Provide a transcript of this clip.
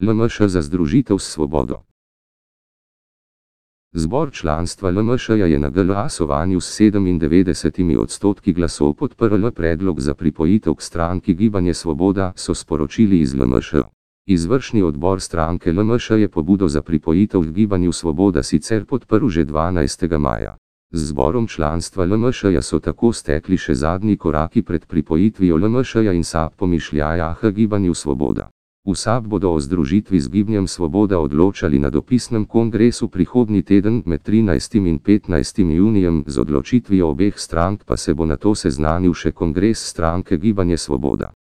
LMŠ za združitev s svobodo. Zbor članstva LMŠ je na glasovanju s 97 odstotki glasov podprl predlog za pripojitev k stranki Gibanje Svoboda, so sporočili iz LMŠ. Izvršni odbor stranke LMŠ je pobudo za pripojitev k Gibanju Svoboda sicer podprl že 12. maja. Z zborom članstva LMŠ so tako stekli še zadnji koraki pred pripojitvijo LMŠ in SAP pomišljaja k Gibanju Svoboda. V SAP bodo o združitvi z Gibanjem Svoboda odločali na dopisnem kongresu prihodnji teden med 13. in 15. junijem, z odločitvijo obeh strank pa se bo na to seznanil še kongres stranke Gibanje Svoboda.